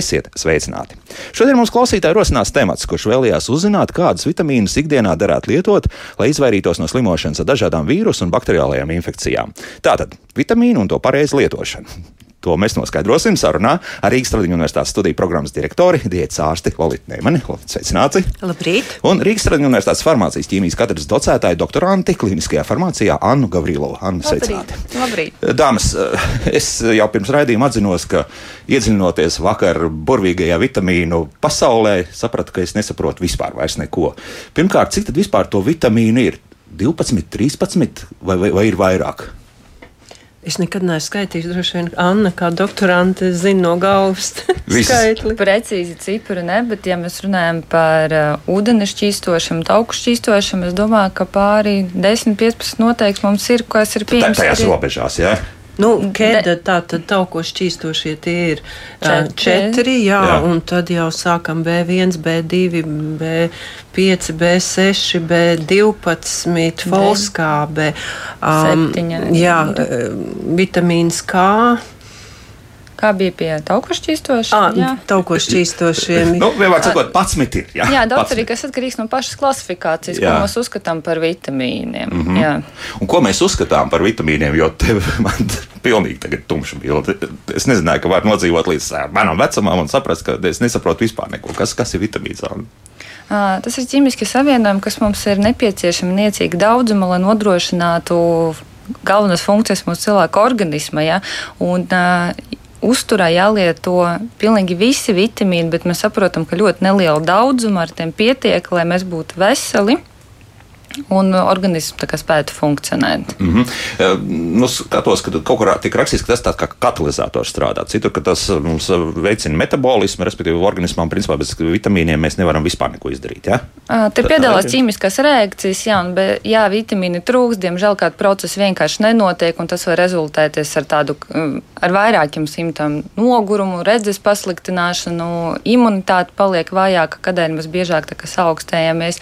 Esiet sveicināti! Šodien mums klausītāji rosinās temats, kurš vēlējās uzzināt, kādas vitamīnas ikdienā derētu lietot, lai izvairītos no slimošanas ar dažādām vīrusu un bakteriālajām infekcijām. Tātad vitamīnu un to pareizu lietošanu. To mēs noskaidrosim sarunā ar Rīgas Tradiņu universitātes studiju programmas direktori, diētas ārsti Lolitu Neimani. Sveicināti! Labrīt! Un Rīgas Tradiņu universitātes farmācijas ķīmijas katedras docētāju doktoranti kliniskajā farmācijā Annu Gavrilovu. Annu, sveicināti! Labrīt! Dāmas, es jau pirms raidījuma atzinos, ka iedziļinoties vakar burvīgajā vitamīnu pasaulē, sapratu, ka es nesaprotu vispār vairs neko. Pirmkārt, cik tad vispār to vitamīnu ir? 12, 13 vai, vai, vai ir vairāk? Es nekad neesmu skaitījis, droši vien Anna, kā doktorante, zina no galvas skaitli. Precīzi cipari ne, bet ja mēs runājam par uh, ūdeni šķīstošam, tauku šķīstošam, es domāju, ka pāri 10-15 noteikti mums ir, kas ir pieejams. Tajās robežās, jā. Ja? Nu, Kēda, tā tad tauko šķīstošie tie ir. Četri, četri jā, jā, un tad jau sākam B1, B2, B5, B6, B12, folskābe, um, jā, vitamīns K. Kā bija pie taukošķīstošiem? Ah, taukošķīstošiem. nu, vienmēr sakot, pats ir. Jā, jā daudz arī kas atkarīgs no pašas klasifikācijas, jā. ko mēs uzskatām par vitamīniem. Mm -hmm. jā. Un ko mēs uzskatām par vitamīniem, jo tev man pilnīgi tagad tumša bilde. Es nezināju, ka var nodzīvot līdz manam vecumam un saprast, ka es nesaprotu vispār neko. Kas, kas ir vitamīns? Tas ir ķīmiski savienojumi, kas mums ir nepieciešami niecīgi daudzuma, lai nodrošinātu galvenas funkcijas mūsu cilvēka organismā. Ja? Un, uh, uzturā jālieto pilnīgi visi vitamīni, bet mēs saprotam, ka ļoti neliela daudzuma ar tiem pietiek, lai mēs būtu veseli un organisms spētu funkcionēt. Mm -hmm. nu, skatos, ka kaut kur tika rakstīts, ka tas tāds kā katalizators strādā. Citur, ka tas mums veicina metabolismu, respektīvi organismam, principā bez vitamīniem mēs nevaram vispār neko izdarīt. Ja? Te piedalās ķīmiskās reakcijas, jā, un, bet, jā, vitamīni trūks, diemžēl kāda procesa vienkārši nenotiek, un tas var rezultēties ar tādu, ar vairākiem simptomiem - nogurumu, redzes pasliktināšanu, imunitāte paliek vājāka, kādēļ mēs biežāk augstējamies.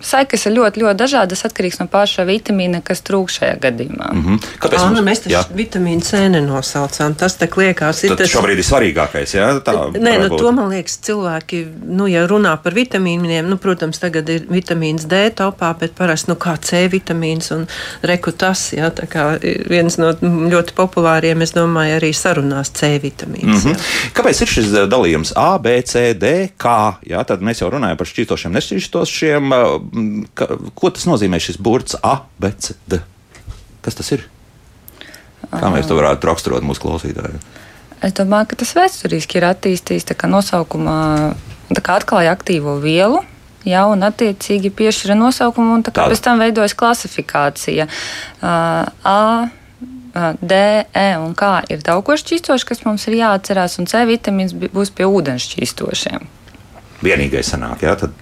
Sekas ir ļoti, ļoti dažādas atkarīgs no paša vitamīna, kas trūkst šajā gadījumā. Mm -hmm. Kāpēc Anna, mums... mēs taču vitamīnu C nenosaucām? Tas tā liekas, ir tas šobrīd ir svarīgākais. Jā, tā Nē, nu, būt. to man liekas, cilvēki, nu, ja runā par vitamīniem, nu, protams, tagad ir vitamīns D topā, bet parasti, nu, kā C vitamīns un reku tas, jā, tā kā viens no ļoti populāriem, es domāju, arī sarunās C vitamīns. Mm -hmm. Kāpēc ir šis eh, dalījums A, B, C, D, K? Jā, tad mēs jau runājam par šķīstošiem, nešķīstošiem. Ka, ko tas nozīmē šis burts A, B, C, D? Kas tas ir? Kā mēs to varētu raksturot mūsu klausītājiem? Es domāju, ka tas vēsturiski ir attīstījis nosaukumā, kā atklāja aktīvo vielu. Jā, un attiecīgi piešķira nosaukumu, un pēc tam veidojas klasifikācija. Uh, A, D, E un K ir taukošķīstoši, kas mums ir jāatcerās, un C vitamīns būs pie ūdenšķīstošiem. Vienīgais sanāk, jā, tad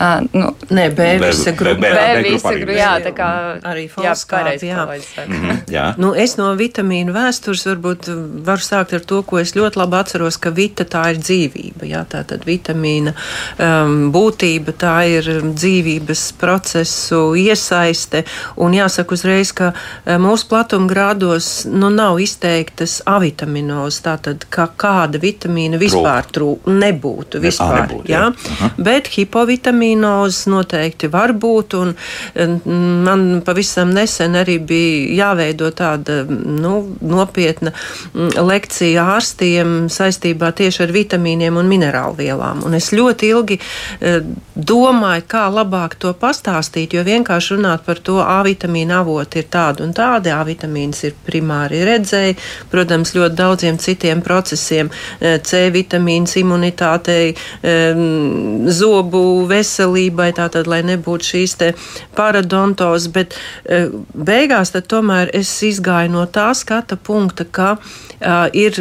Uh, nu, Nē, B visa grupa. B, B, B visa grupa, jā, tā kā arī falskāp, jā. jā. Mm -hmm, jā. Nu, es no vitamīnu vēstures varbūt varu sākt ar to, ko es ļoti labi atceros, ka vita tā ir dzīvība, jā, tā tad vitamīna um, būtība, tā ir dzīvības procesu iesaiste, un jāsaka uzreiz, ka mūsu platuma grādos, nu, nav izteiktas avitaminos, tātad, ka kāda vitamīna vispār trūk, nebūtu vispār, nebūtu, jā, jā. Uh -huh. bet hipovitamīna vitamīnozes noteikti var būt. Un, man pavisam nesen arī bija jāveido tāda nu, nopietna lekcija ārstiem saistībā tieši ar vitamīniem un minerālvielām. Un es ļoti ilgi e, domāju, kā labāk to pastāstīt, jo vienkārši runāt par to A vitamīna avoti ir tādi un tādi. A vitamīns ir primāri redzēji, protams, ļoti daudziem citiem procesiem, e, C vitamīns imunitātei, e, zobu veselībai veselībai, tātad, lai nebūtu šīs te paradontos, bet e, beigās tad tomēr es izgāju no tā skata punkta, ka uh, ir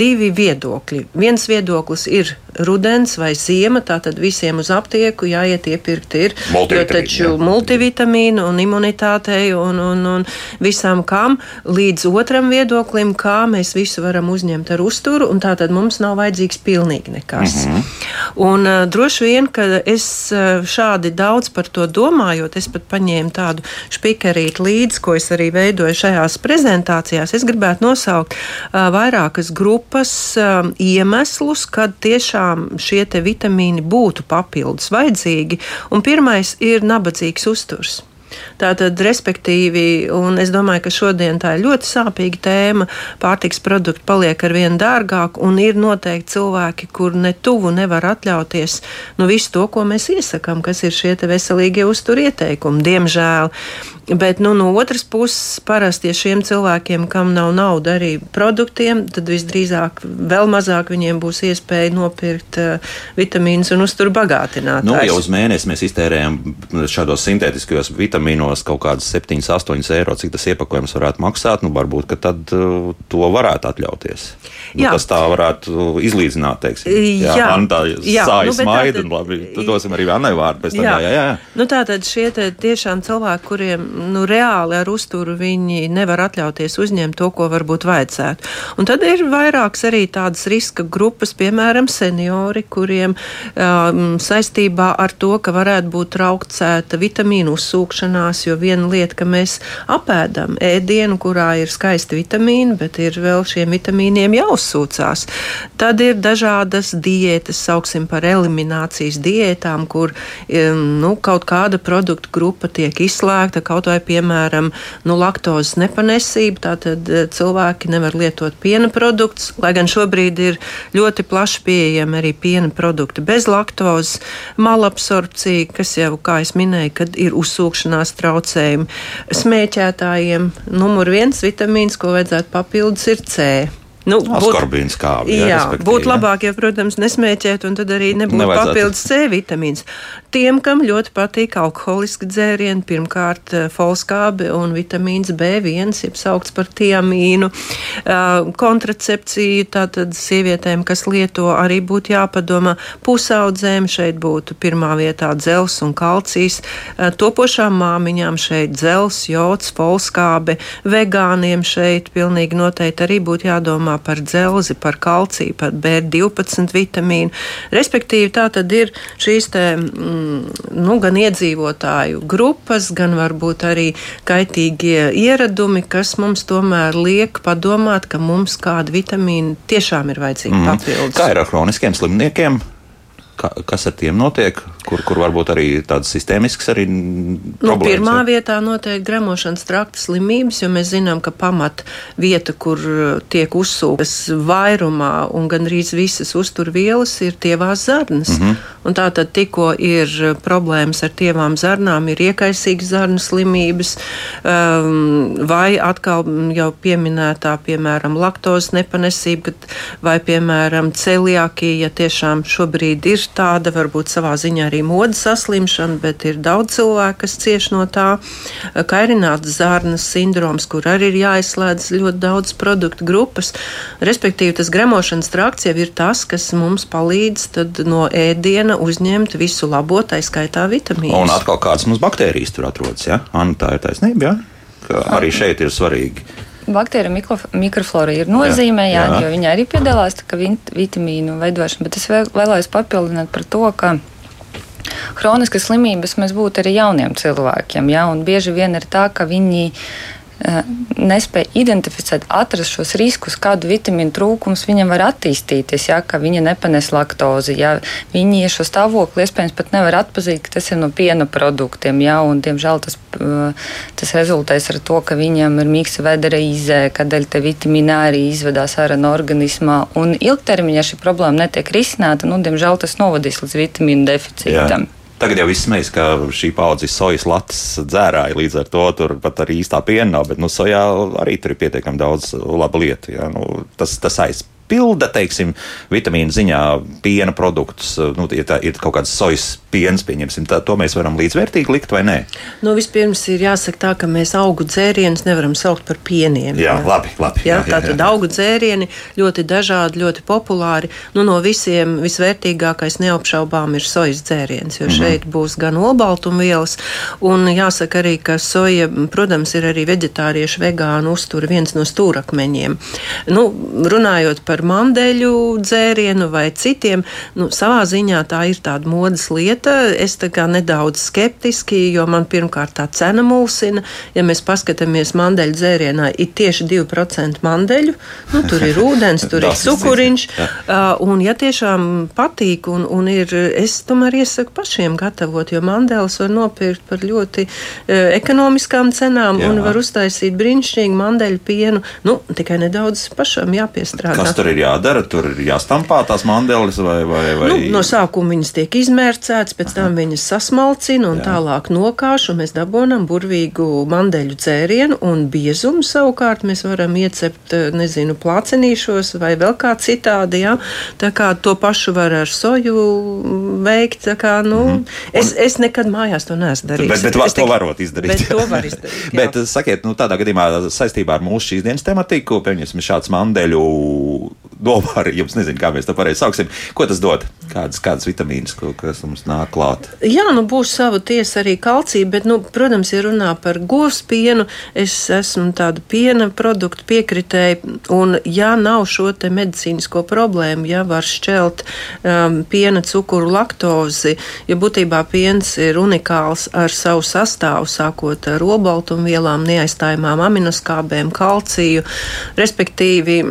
divi viedokļi. Viens viedoklis ir rudens vai ziema, tātad visiem uz aptieku jāiet iepirkt ir, jo taču multivitamīnu un imunitātei un, un, un visām kam līdz otram viedoklim, kā mēs visu varam uzņemt ar uzturu, un tātad mums nav vajadzīgs pilnīgi nekas. Mm -hmm. Un uh, droši vien, ka es šādi daudz par to domājot, es pat paņēmu tādu špikerīti līdzi, ko es arī veidoju šajās prezentācijās. Es gribētu nosaukt vairākas grupas iemeslus, kad tiešām šie vitamīni būtu papildus vajadzīgi. Un pirmais ir nabadzīgs uzturs. Tātad, respektīvi, un es domāju, ka šodien tā ir ļoti sāpīga tēma. Pārtiks produkti paliek ar vien dārgāk, un ir noteikti cilvēki, kur ne tuvu nevar atļauties nu, visu to, ko mēs iesakām, kas ir šie veselīgie uztur ieteikumi. Diemžēl Bet nu, no otras puses, parasti ja šiem cilvēkiem, kam nav nauda arī produktiem, tad visdrīzāk vēl mazāk viņiem būs iespēja nopirkt uh, vitamīnus un uzturu bagātinātājus. Nu, jau uz mēnesi mēs iztērējam šādos sintētiskajos vitamīnos kaut kādus 7, 8 eiro, cik tas iepakojums varētu maksāt. Nu, varbūt tad uh, to varētu atļauties. Nu, jā. tas tā varētu izlīdzināt, teiksim. Jā, jā. man tā sājas nu, maida, un labi, dosim arī Annai vārdu pēc tam. Jā, jā, jā. jā. Nu, tātad šie tiešām cilvēki, kuriem nu, reāli ar uzturu viņi nevar atļauties uzņemt to, ko varbūt vajadzētu. Un tad ir vairākas arī tādas riska grupas, piemēram, seniori, kuriem um, saistībā ar to, ka varētu būt traucēta vitamīnu uzsūkšanās, jo viena lieta, ka mēs apēdam ēdienu, kurā ir skaisti vitamīni, bet ir vēl šiem vitamīniem jāuzsūcās. Tad ir dažādas diētas, sauksim par eliminācijas diētām, kur um, nu, kaut kāda produktu grupa tiek izslēgta, kaut vai piemēram nu, laktozes nepanesība. Tātad eh, cilvēki nevar lietot piena produktus, lai gan šobrīd ir ļoti plaši pieejami arī piena produkti bez laktozes, malabsorpcija, kas jau, kā es minēju, kad ir uzsūkšanās traucējumi. Smēķētājiem numur viens vitamīns, ko vajadzētu papildus, ir C. Nu, Askorbīns kāpj. Jā, jā būtu labāk, ja, protams, nesmēķēt, un tad arī nebūtu papildus C vitamīns. Tiem, kam ļoti patīk alkoholiski dzērieni, pirmkārt eh, folskābe un vitamīns B1, jeb saukts par tiamīnu, uh, kontracepciju, tātad sievietēm, kas lieto, arī būtu jāpadomā. Pusaudzēm šeit būtu pirmā vietā dzels un kalcijs, uh, topošām māmiņām šeit dzels, jods, folskābe, vegāniem šeit pilnīgi noteikti arī būtu jādomā par dzelzi, par kalciju, par B12 vitamīnu. Respektīvi, tā tad ir šīs te, mm, nu, gan iedzīvotāju grupas, gan varbūt arī kaitīgie ieradumi, kas mums tomēr liek padomāt, ka mums kāda vitamīna tiešām ir vajadzīga mm. papildus. Kā ir ar kroniskiem slimniekiem? Ka, kas ar tiem notiek? Kur, kur varbūt arī tādas sistēmiskas arī nu, pirmā ja? vietā noteikti gremošanas trakta slimības, jo mēs zinām, ka pamat vieta, kur uh, tiek uzsūktas vairumā un gandrīz visas uzturvielas ir tievās zarnas. Mm -hmm. Un tā tad tikko ir uh, problēmas ar tievām zarnām, ir iekaisīgas zarnu slimības, um, vai atkal jau pieminētā, piemēram, laktozes nepanesība, vai, piemēram, celiakija, ja tiešām šobrīd ir tāda, varbūt savā ziņā arī modes saslimšana, bet ir daudz cilvēku, kas cieš no tā. Kairināts zārnas sindroms, kur arī ir jāizslēdz ļoti daudz produktu grupas. Respektīvi, tas gremošanas trakts jau ir tas, kas mums palīdz no ēdiena uzņemt visu labo, tā skaitā vitamīnu. Un atkal kādas mums baktērijas tur atrodas, ja? Anna, tā ir taisnība, ja? Ka arī šeit ir svarīgi baktērija mikroflora ir nozīmē, jā, jā. jo viņa arī piedalās vitamīnu veidošanā, bet es vēl, vēlējos papildināt par to, ka Hroniskas slimības mēs būtu arī jauniem cilvēkiem, ja, bieži vien ir tā, ka viņi nespēja identificēt, atrast šos riskus, kādu vitamīnu trūkums viņam var attīstīties, ja ka viņa nepanes laktozi. Ja viņi šo stāvokli iespējams pat nevar atpazīt, ka tas ir no piena produktiem, ja, un diemžēl tas, eh, tas rezultēs ar to, ka viņam ir mīksta vedera izē, kādēļ te vitamīna arī izvedās ārā no organismā, un ilgtermiņā šī problēma netiek risināta, nu, diemžēl tas novadīs līdz vitamīnu deficītam. Jā. Tagad jau viss mēs, ka šī paudze ir sojas latas dzērāji, līdz ar to tur pat arī īstā piena nav, bet nu, sojā arī tur ir pietiekami daudz labu lietu. Ja? Nu, tas, tas aiz, pilda, teiksim, vitamīnu ziņā piena produktus, nu, ja tā ir kaut kāds sojas piens, pieņemsim, tā, to mēs varam līdzvērtīgi likt vai nē? Nu, vispirms ir jāsaka tā, ka mēs augu dzērienus nevaram saukt par pieniem. Jā, jā. labi, labi. Jā, jā, jā, tātad jā. augu dzērieni ļoti dažādi, ļoti populāri. Nu, no visiem visvērtīgākais neapšaubām ir sojas dzēriens, jo mm -hmm. šeit būs gan olbaltumvielas, un jāsaka arī, ka soja, protams, ir arī veģetāriešu vegānu uztura viens no stūrakmeņiem. Nu, runājot par par mandeļu dzērienu vai citiem. Nu, savā ziņā tā ir tāda modes lieta. Es tā kā nedaudz skeptiski, jo man pirmkārt tā cena mulsina. Ja mēs paskatāmies mandeļu dzērienā, ir tieši 2% mandeļu. Nu, tur ir ūdens, tur ir cukuriņš. Un ja tiešām patīk un, un ir, es tomēr iesaku pašiem gatavot, jo mandēlis var nopirkt par ļoti uh, ekonomiskām cenām Jā. un var uztaisīt brīnišķīgu mandeļu pienu. Nu, tikai nedaudz pašam jāpiestrādā. Kas tur ir jādara? Tur ir jāstampā tās mandeles vai, vai, vai... Nu, no sākuma viņas tiek izmērcētas, pēc tam viņas sasmalcina un Jā. tālāk nokāš, un mēs dabonam burvīgu mandeļu dzērienu un biezumu savukārt mēs varam iecept, eh, nezinu, plācenīšos vai vēl kā citādi. Ja? Tā kā to pašu var ar soju veikt. Kā, nu, mm -hmm. es, es nekad mājās to neesmu darījis. Bet, bet es to varot izdarīt. Bet to var izdarīt. bet sakiet, nu, tādā gadījumā saistībā ar mūsu šīs dienas tematiku, pieņemsim šāds mandeļu dovāri, jums nezinu, kā mēs to pareizi sauksim. Ko tas dod? Kādas, kādas vitamīnas, kas mums nāk klāt? Jā, nu būs sava tiesa arī kalcija, bet, nu, protams, ja runā par govs pienu, es esmu tāda piena produktu piekritēja, un ja nav šo te medicīnisko problēmu, ja var šķelt um, piena cukuru laktozi, jo būtībā piens ir unikāls ar savu sastāvu, sākot ar obaltumvielām, neaizstājumām aminoskābēm, kalciju, respektīvi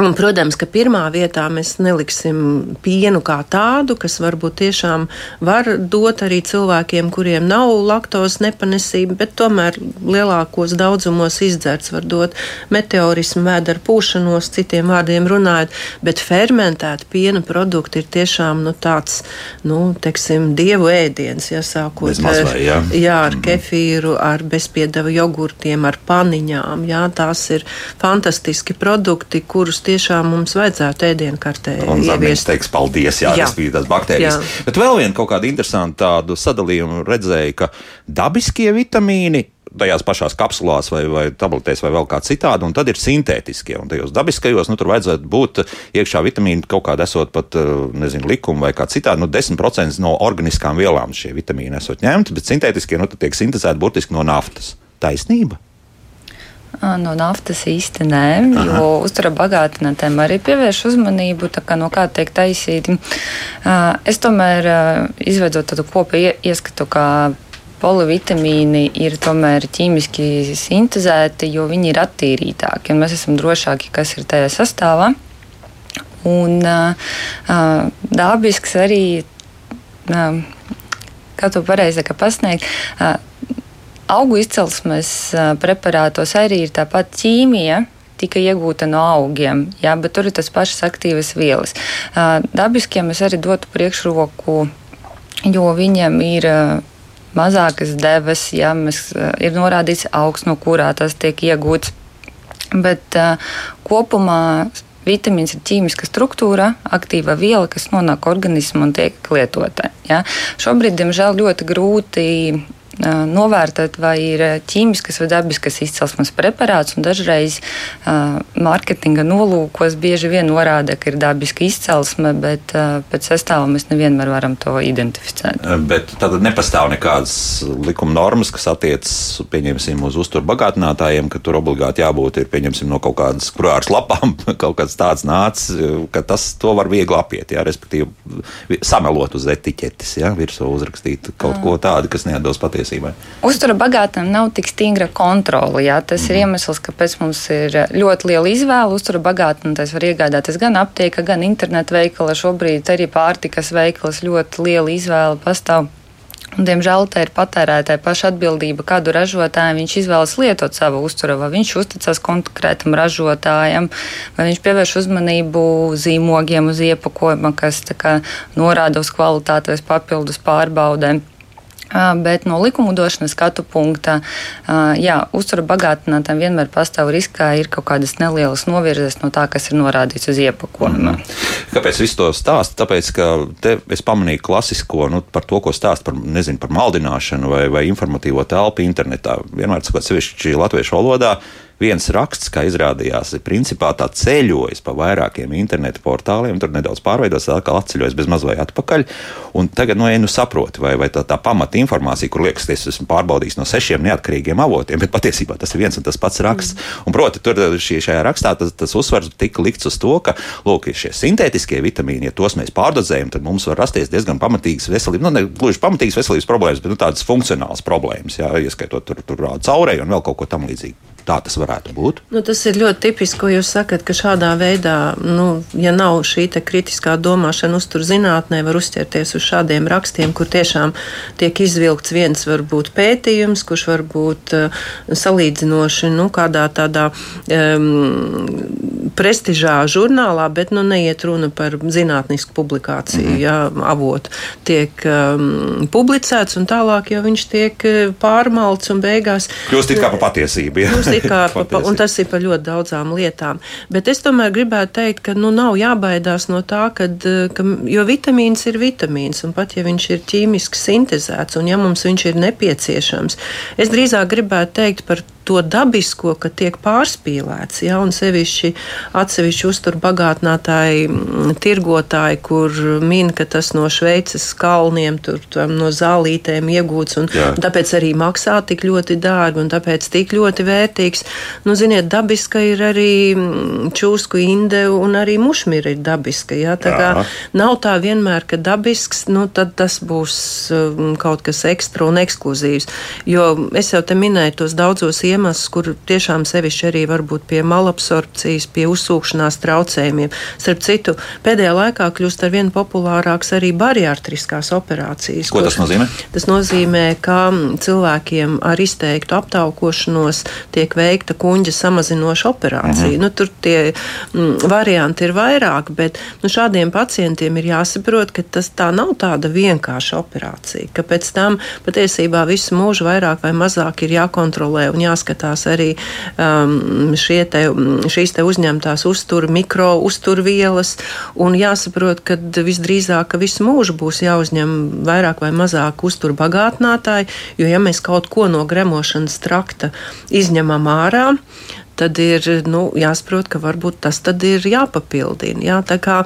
Un, protams, ka pirmā vietā mēs neliksim pienu kā tādu, kas varbūt tiešām var dot arī cilvēkiem, kuriem nav laktozes nepanesība, bet tomēr lielākos daudzumos izdzerts var dot meteorismu, vēdera pūšanos, citiem vārdiem runājot, bet fermentēta piena produkti ir tiešām nu, tāds, nu, teiksim, dievu ēdiens, ja sākot ar, jā. Jā, ar mm. kefīru, ar bezpiedavu jogurtiem, ar paniņām, jā, tās ir fantastiski produkti, kurus tiešām mums vajadzētu ēdienkartē ieviest. Teiks, paldies, jā, jā. bija tās baktērijas. Jā. Bet vēl viena kaut kāda interesanta tādu sadalījumu redzēja, ka dabiskie vitamīni tajās pašās kapsulās vai, vai tabletēs vai vēl kā citādi, un tad ir sintētiskie. Un tajos dabiskajos nu, tur vajadzētu būt iekšā vitamīni kaut kāda esot pat, eh, nezinu, likuma vai kā citādi. Nu, 10% no organiskām vielām šie vitamīni esot ņemti, bet sintētiskie nu, tiek sintēzēti burtiski no naftas. Taisnība? No naftas īsti nē, Aha. jo uztura bagātinātēm arī pievērš uzmanību, kā no kā tiek taisīti. Es tomēr izveidot tādu kopēju ieskatu, kā polivitamīni ir tomēr ķīmiski sintēzēti, jo viņi ir attīrītāki un mēs esam drošāki, kas ir tajā sastāvā. Un dabisks arī, kā to pareizi pasniegt, augu izcelsmes preparātos arī ir tāpat ķīmija tika iegūta no augiem, jā, bet tur ir tas pašas aktīvas vielas. Dabiskiem es arī dotu priekšroku, jo viņiem ir mazākas devas, ja mēs, ir norādīts augs, no kurā tas tiek iegūts. Bet kopumā vitamīns ir ķīmiska struktūra, aktīva viela, kas nonāk organismā un tiek lietota. Ja? Šobrīd, diemžēl, ļoti grūti novērtēt, vai ir ķīmiskas vai dabiskas izcelsmes preparāts. Dažreiz uh, mārketinga nolūkos bieži vien norāda, ka ir dabiska izcelsme, bet uh, pēc sastāvā mēs nevienmēr varam to identificēt. Bet tad nepastāv nekādas likuma normas, kas attiecas pieņemsim uz uzturu bagātinātājiem, ka tur obligāti jābūt ir pieņemsim no kaut kādas kurārs lapām, kaut kāds tāds nācis, ka tas to var viegli apiet, jā, respektīvi samelot uz etiķetes, jā, virsū uzrakstīt kaut ko tādu, kas neatdos patiesībai patiesībai? Uztura bagātam nav tik stingra kontrole. Jā. Tas mm. ir mhm. iemesls, kāpēc mums ir ļoti liela izvēle. Uztura bagātam tas var iegādāties gan aptiekā, gan internetu veikala. Šobrīd arī pārtikas veikalas ļoti liela izvēle pastāv. Un, diemžēl tā ir patērētāja paša atbildība, kādu ražotāju viņš izvēlas lietot savu uzturu, vai viņš uzticas konkrētam ražotājam, vai viņš pievērš uzmanību zīmogiem uz iepakojuma, kas kā, norāda uz kvalitātes papildus pārbaudēm. Bet no likumdošanas skatu punkta, jā, uzturu bagātinātājiem vienmēr pastāv risks, ka ir kaut kādas nelielas novirzes no tā, kas ir norādīts uz iepakojuma. Mm. Kāpēc visu to stāstu? Tāpēc, ka es pamanīju klasisko nu, par to, ko stāst par, nezinu, par maldināšanu vai, vai informatīvo telpu internetā. Vienmēr, sakot, sevišķi latviešu valodā viens raksts, kā izrādījās, ir principā tā ceļojis pa vairākiem internetu portāliem, tur nedaudz pārveidots, atkal atceļojis bez maz vai atpakaļ. Un tagad no vienu saproti, vai, vai tā, tā pamata informācija, kur liekas, es esmu pārbaudījis no sešiem neatkarīgiem avotiem, bet patiesībā tas ir viens un tas pats raksts. Mm. Un, proti, tur šī, šajā rakstā tas, tas uzsvars tika likts uz to, ka, lūk, šie sintētiskie vitamīni, ja tos mēs pārdozējam, tad mums var rasties diezgan pamatīgas veselības, nu, ne gluži pamatīgas veselības problēmas, bet nu, tādas funkcionālas problēmas, jā, ieskaitot tur, tur caurēju un vēl kaut ko tam līdzīgu. Tā tas varētu būt. Nu, tas ir ļoti tipiski, ko jūs sakat, ka šādā veidā, nu, ja nav šī kritiskā domāšana, uztur zinātnē, var uzķerties uz šādiem rakstiem, kur tiešām tiek izvilkts viens varbūt pētījums, kurš var būt uh, salīdzinoši nu, kādā tādā um, prestižā žurnālā, bet nu, neiet runa par zinātnisku publikāciju. Mm -hmm. ja, avotu tiek um, publicēts un tālāk jau viņš tiek uh, pārmalts un beigās. Kļūst it kā pa patiesību. Ja? Kā, pa, un tas ir par ļoti daudzām lietām. Bet es tomēr gribētu teikt, ka nu, nav jābaidās no tā, kad, ka, jo vitamīns ir vitamīns, un pat ja viņš ir ķīmiski sintēzēts, un ja mums viņš ir nepieciešams, es drīzāk gribētu teikt par to dabisko, ka tiek pārspīlēts. Ja, un sevišķi atsevišķi uzturbagātinātāji, mm, tirgotāji, kur min, ka tas no Šveices kalniem, tur, no zālītēm iegūts, un, Jā. tāpēc arī maksā tik ļoti dārgi un tāpēc tik ļoti vērtīgs. Nu, ziniet, dabiska ir arī mm, čūsku inde un arī mušmira ir dabiska. Ja, tā kā nav tā vienmēr, ka dabisks, nu, tad tas būs um, kaut kas ekstra un ekskluzīvs. Jo es jau te minēju tos daudzos iemeslus, iemeslus, kur tiešām sevišķi arī varbūt pie malabsorpcijas, pie uzsūkšanās traucējumiem. Starp citu, pēdējā laikā kļūst ar vien populārāks arī bariārtriskās operācijas. Ko tas nozīmē? Tas nozīmē, ka cilvēkiem ar izteiktu aptaukošanos tiek veikta kuģa samazinoša operācija. Mhm. Nu, tur tie mm, varianti ir vairāk, bet nu, šādiem pacientiem ir jāsaprot, ka tas tā nav tāda vienkārša operācija, ka pēc tam patiesībā visu mūžu vairāk vai mazāk ir jākontrolē un jāsaprot jāskatās arī um, te, šīs te uzņemtās uztur, mikro uzturvielas, un jāsaprot, ka visdrīzāk ka visu mūžu būs jāuzņem vairāk vai mazāk uzturbagātinātāji, jo ja mēs kaut ko no gremošanas trakta izņemam ārā, tad ir nu, jāsaprot, ka varbūt tas ir jāpapildina. Jā, tā kā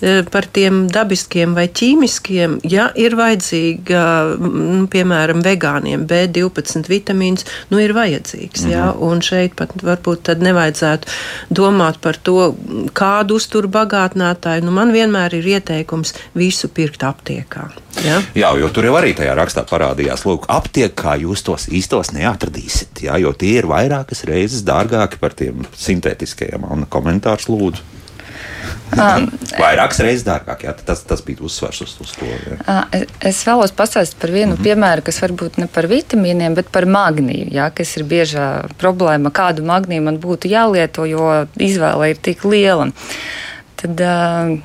e, par tiem dabiskiem vai ķīmiskiem, ja ir vajadzīga, nu, piemēram, vegāniem B12 vitamīns, nu ir vajadzīgs. Mhm. Jā, un šeit pat varbūt tad nevajadzētu domāt par to, kādu uzturu bagātinātāju. Nu, man vienmēr ir ieteikums visu pirkt aptiekā. Jā? jā, jo tur jau arī tajā rakstā parādījās, lūk, aptiekā jūs tos īstos neatradīsiet, jā, jo tie ir vairākas reizes dārgāki par tiem sintētiskajiem. Un komentārs lūdzu. Um, Vairākas reizes dārgāk, jā, tas, tas bija uzsvars uz, uz to. Jā. Uh, es vēlos pastāstīt par vienu mm -hmm. piemēru, kas varbūt ne par vitamīniem, bet par magnīju, jā, kas ir biežā problēma, kādu magnīju man būtu jālieto, jo izvēle ir tik liela. Tad, uh,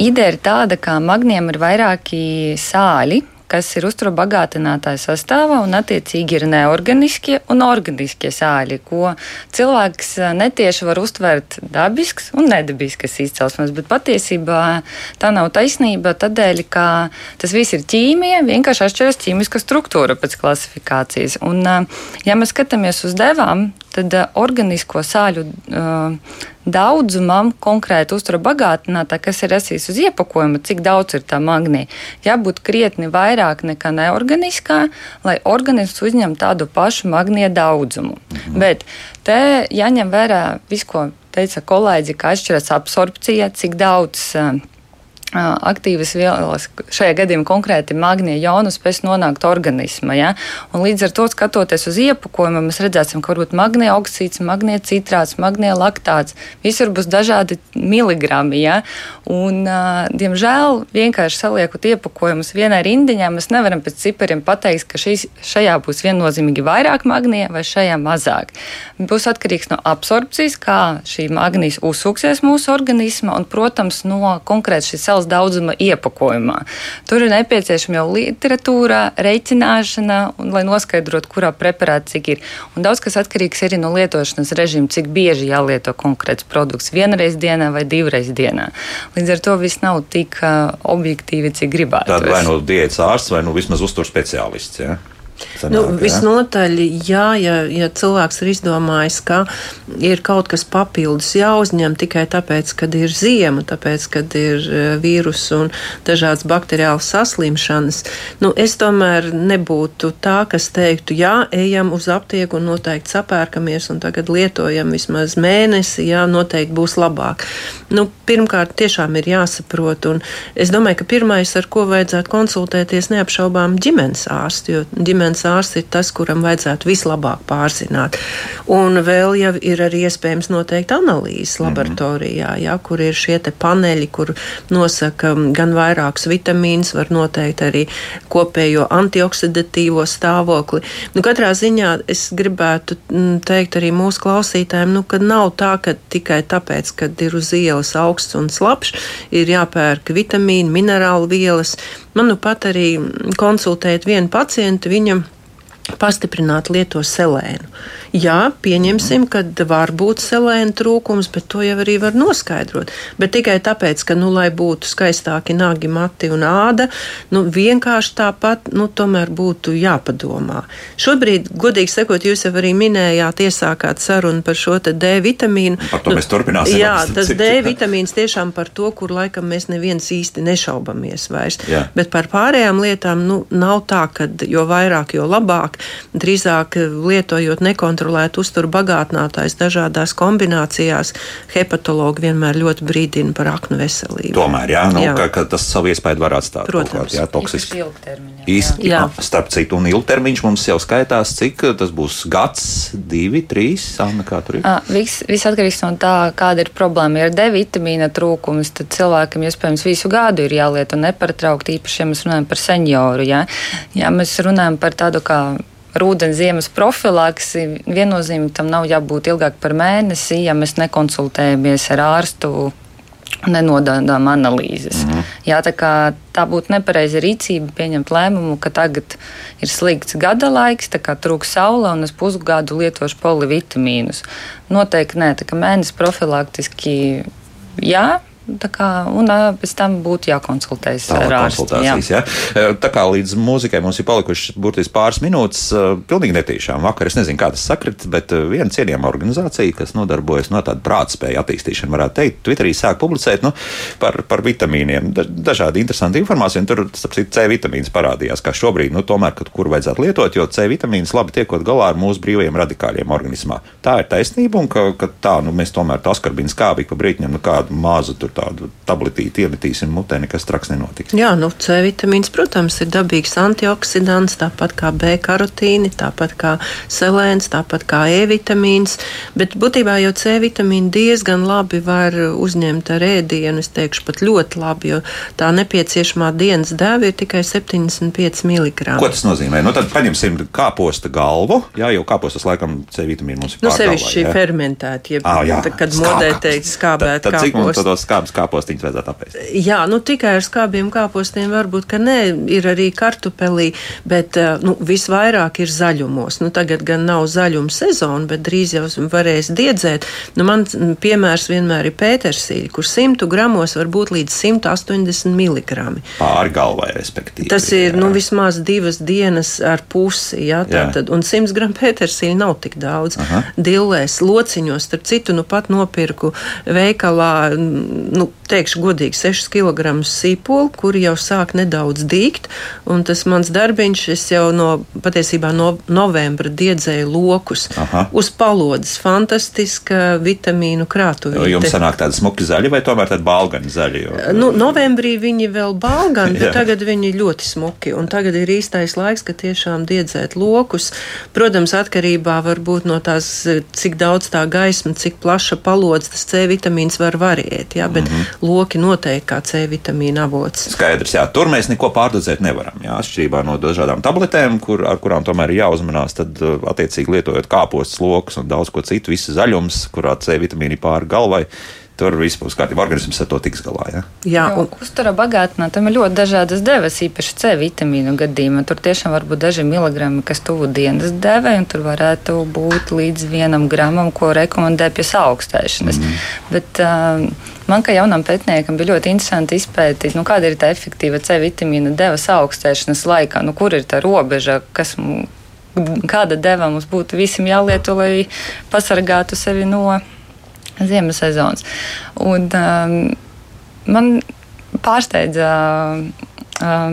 Ideja ir tāda, ka magniem ir vairāki sāļi, kas ir uzturbagātinātāja sastāvā, un attiecīgi ir neorganiskie un organiskie sāļi, ko cilvēks eh, netieši var uztvert dabisks un nedabisks izcelsmes, bet patiesībā tā nav taisnība tādēļ, ka tas viss ir ķīmija, vienkārši atšķiras ķīmiska struktūra pēc klasifikācijas. Un, eh, ja mēs skatāmies uz devām, tad uh, organisko sāļu uh, daudzumam konkrēti uztura bagātinātā, kas ir esīs uz iepakojuma, cik daudz ir tā magnija, jābūt krietni vairāk nekā neorganiskā, lai organisms uzņem tādu pašu magnija daudzumu. Mhm. Bet te jāņem vērā viss, ko teica kolēģi, ka atšķiras absorpcija, cik daudz uh, aktīvas vielas, šajā gadījumā konkrēti magnija jaunu, spēs nonākt organismā. Ja? Un līdz ar to, skatoties uz iepakojumu, mēs redzēsim, ka varbūt magnija oksīds, magnija citrāts, magnija laktāts, visur būs dažādi miligrami. Ja? Un, diemžēl, vienkārši saliekot iepakojumus vienai rindiņā, mēs nevaram pēc cipariem pateikt, ka šīs, šajā būs viennozīmīgi vairāk magnija vai šajā mazāk. Būs atkarīgs no absorpcijas, kā šī magnijas uzsūksies mūsu organismā un, protams, no konkrēti šīs vielas daudzuma iepakojumā. Tur ir nepieciešama jau literatūra, reiķināšana, un, lai noskaidrotu, kurā preparāta cik ir. Un daudz kas atkarīgs arī no lietošanas režīma, cik bieži jālieto konkrēts produkts vienreiz dienā vai divreiz dienā. Līdz ar to viss nav tik uh, objektīvi, cik gribētu. Tad vai nu diētas ārsts, vai nu vismaz uztur speciālists. Ja? Sanāk, nu, visnotaļ, jā, ja, ja cilvēks ir izdomājis, ka ir kaut kas papildus jāuzņem tikai tāpēc, ka ir ziema, tāpēc, ka ir e, vīrus un dažādas bakteriālas saslimšanas, nu, es tomēr nebūtu tā, kas teiktu, jā, ejam uz aptieku un noteikti sapērkamies un tagad lietojam vismaz mēnesi, jā, noteikti būs labāk. Nu, pirmkārt, tiešām ir jāsaprot, un es domāju, ka pirmais, ar ko vajadzētu konsultēties, neapšaubām ģimenes ārsti, jo ģimenes ārsts ir tas, kuram vajadzētu vislabāk pārzināt. Un vēl jau ir arī iespējams noteikt analīzes mhm. laboratorijā, jā, kur ir šie paneļi, kur nosaka gan vairākus vitamīnus, var noteikt arī kopējo antioksidatīvo stāvokli. Nu, katrā ziņā es gribētu teikt arī mūsu klausītājiem, nu, ka nav tā, ka tikai tāpēc, ka ir uz ielas augsts un slapjš, ir jāpērk vitamīni, minerālu vielas. Man nu pat arī konsultējot vienu pacientu, viņam pastiprināt lieto selēnu. Jā, pieņemsim, ka var būt selēna trūkums, bet to jau arī var noskaidrot. Bet tikai tāpēc, ka, nu, lai būtu skaistāki nagi, mati un āda, nu, vienkārši tāpat, nu, tomēr būtu jāpadomā. Šobrīd, godīgi sakot, jūs jau arī minējāt, iesākāt sarunu par šo D vitamīnu. Par to nu, mēs turpināsim. Jā, tas D vitamīns tiešām par to, kur laikam mēs neviens īsti nešaubamies vairs. Jā. Bet par pārējām lietām, nu, nav tā, ka jo vairāk, jo labāk, drīzāk lietojot nekontrolētu uzturu bagātinātājs dažādās kombinācijās, hepatologi vienmēr ļoti brīdina par aknu veselību. Tomēr, jā, nu, jā. Ka, ka tas savu iespēju var atstāt. Protams, jā, toksiski. Īsti, jā. Starp citu, un ilgtermiņš mums jau skaitās, cik tas būs gads, divi, trīs, Anna, kā tur ir? À, viss, viss atkarīgs no tā, kāda ir problēma. Ja ir D vitamīna trūkums, tad cilvēkam iespējams visu gadu ir jāliet un nepārtraukti, īpaši, ja mēs runājam par senioru. Ja, ja mēs runājam par tādu kā rudens ziemas profilaksi viennozīmīgi tam nav jābūt ilgāk par mēnesi, ja mēs nekonsultējamies ar ārstu. Nenododām analīzes. Mm -hmm. Jā, tā, kā, tā būtu nepareiza rīcība pieņemt lēmumu, ka tagad ir slikts gada laiks, kā trūks saule, un es pusgadu lietošu polivitamīnus. Noteikti nē, tā kā mēnesis profilaktiski jā, Kā, un pēc tam būtu jākonsultējas ar ārstu. Jā. Jā. Tā kā līdz mūzikai mums ir palikušas burtiski pāris minūtes, pilnīgi netīšām. Vakar es nezinu, kā tas sakrit, bet viena cienījama organizācija, kas nodarbojas no tāda prātspēja attīstīšana, varētu teikt, Twitterī sāk publicēt nu, par, par vitamīniem. Dažādi interesanti informācija, un tur, citu, C vitamīns parādījās, kā šobrīd, nu, tomēr, kad kur vajadzētu lietot, jo C vitamīns labi tiekot galā ar mūsu brīvajiem radikāļiem organismā. Tā ir taisnība, un ka, ka tā, nu, mēs tomēr tas skarbīns kābīgi pa brītņam, nu, kādu mazu tur tādu tabletīti iemetīsim mutē, nekas traks nenotiks. Jā, nu, C vitamīns, protams, ir dabīgs antioksidants, tāpat kā B karotīni, tāpat kā selēns, tāpat kā E vitamīns, bet būtībā jau C vitamīnu diezgan labi var uzņemt ar ēdienu, es teikšu pat ļoti labi, jo tā nepieciešamā dienas dēva ir tikai 75 mg. Ko tas nozīmē? Nu, tad paņemsim kāposta galvu, jā, jo kāpostas laikam C vitamīnu mums ir. Nu, sevišķi fermentēti, jeb, ah, jā, kad modē teikt skābēt kāpostu. Cik mums tos skābes kāpostu? kāpostiņus vajadzētu apēst? Jā, nu tikai ar skābiem kāpostiem varbūt, ka nē, ir arī kartupelī, bet eh, nu, visvairāk ir zaļumos. Nu, tagad gan nav zaļuma sezona, bet drīz jau varēs diedzēt. Nu, man piemērs vienmēr ir pētersīļa, kur 100 gramos var būt līdz 180 mg. Pāri galvai, respektīvi. Tas ir jā. nu, vismaz divas dienas ar pusi, jā, tātad, un 100 gramu pētersīļa nav tik daudz. Aha. Dillēs, lociņos, starp citu, nu pat nopirku veikalā, nu, teikšu godīgi, 6 kg sīpolu, kuri jau sāk nedaudz dīgt. Tas mans darbiņš, es jau no patiesībā no novembra diedzēju lokus Aha. uz palodzes. Fantastiska vitamīnu krātuve. Jums sanāk tādi smuki zaļi vai tomēr tādi balgani zaļi? Jo... Nu, novembrī viņi vēl balgani, bet tagad viņi ļoti smuki. Un tagad ir īstais laiks, ka tiešām diedzēt lokus. Protams, atkarībā varbūt no tās, cik daudz tā gaisma, cik plaša palodze, tas C vitamīns var variēt. Jā, bet mm -hmm loki noteikti kā C vitamīna avots. Skaidrs, jā, tur mēs neko pārdozēt nevaram. Jā, atšķirībā no dažādām tabletēm, kur, ar kurām tomēr ir jāuzmanās, tad uh, attiecīgi lietojot kāpostus, lokus un daudz ko citu, visu zaļums, kurā C vitamīna ir pāri galvai tur viss būs kārtībā. Organisms ar to tiks galā. Ja? Jā, un uzturā bagātinātam ir ļoti dažādas devas, īpaši C vitamīnu gadījumā. Tur tiešām var būt daži miligrami, kas tuvu dienas devai, un tur varētu būt līdz vienam gramam, ko rekomendē pie augstēšanas. Mm -hmm. Bet, uh, Man kā jaunam pētniekam bija ļoti interesanti izpētīt, nu, kāda ir tā efektīva C vitamīna devas augstēšanas laikā, nu, kur ir tā robeža, kas kāda deva mums būtu visam jālieto, lai pasargātu sevi no ziemas sezonas. Un, um, man pārsteidza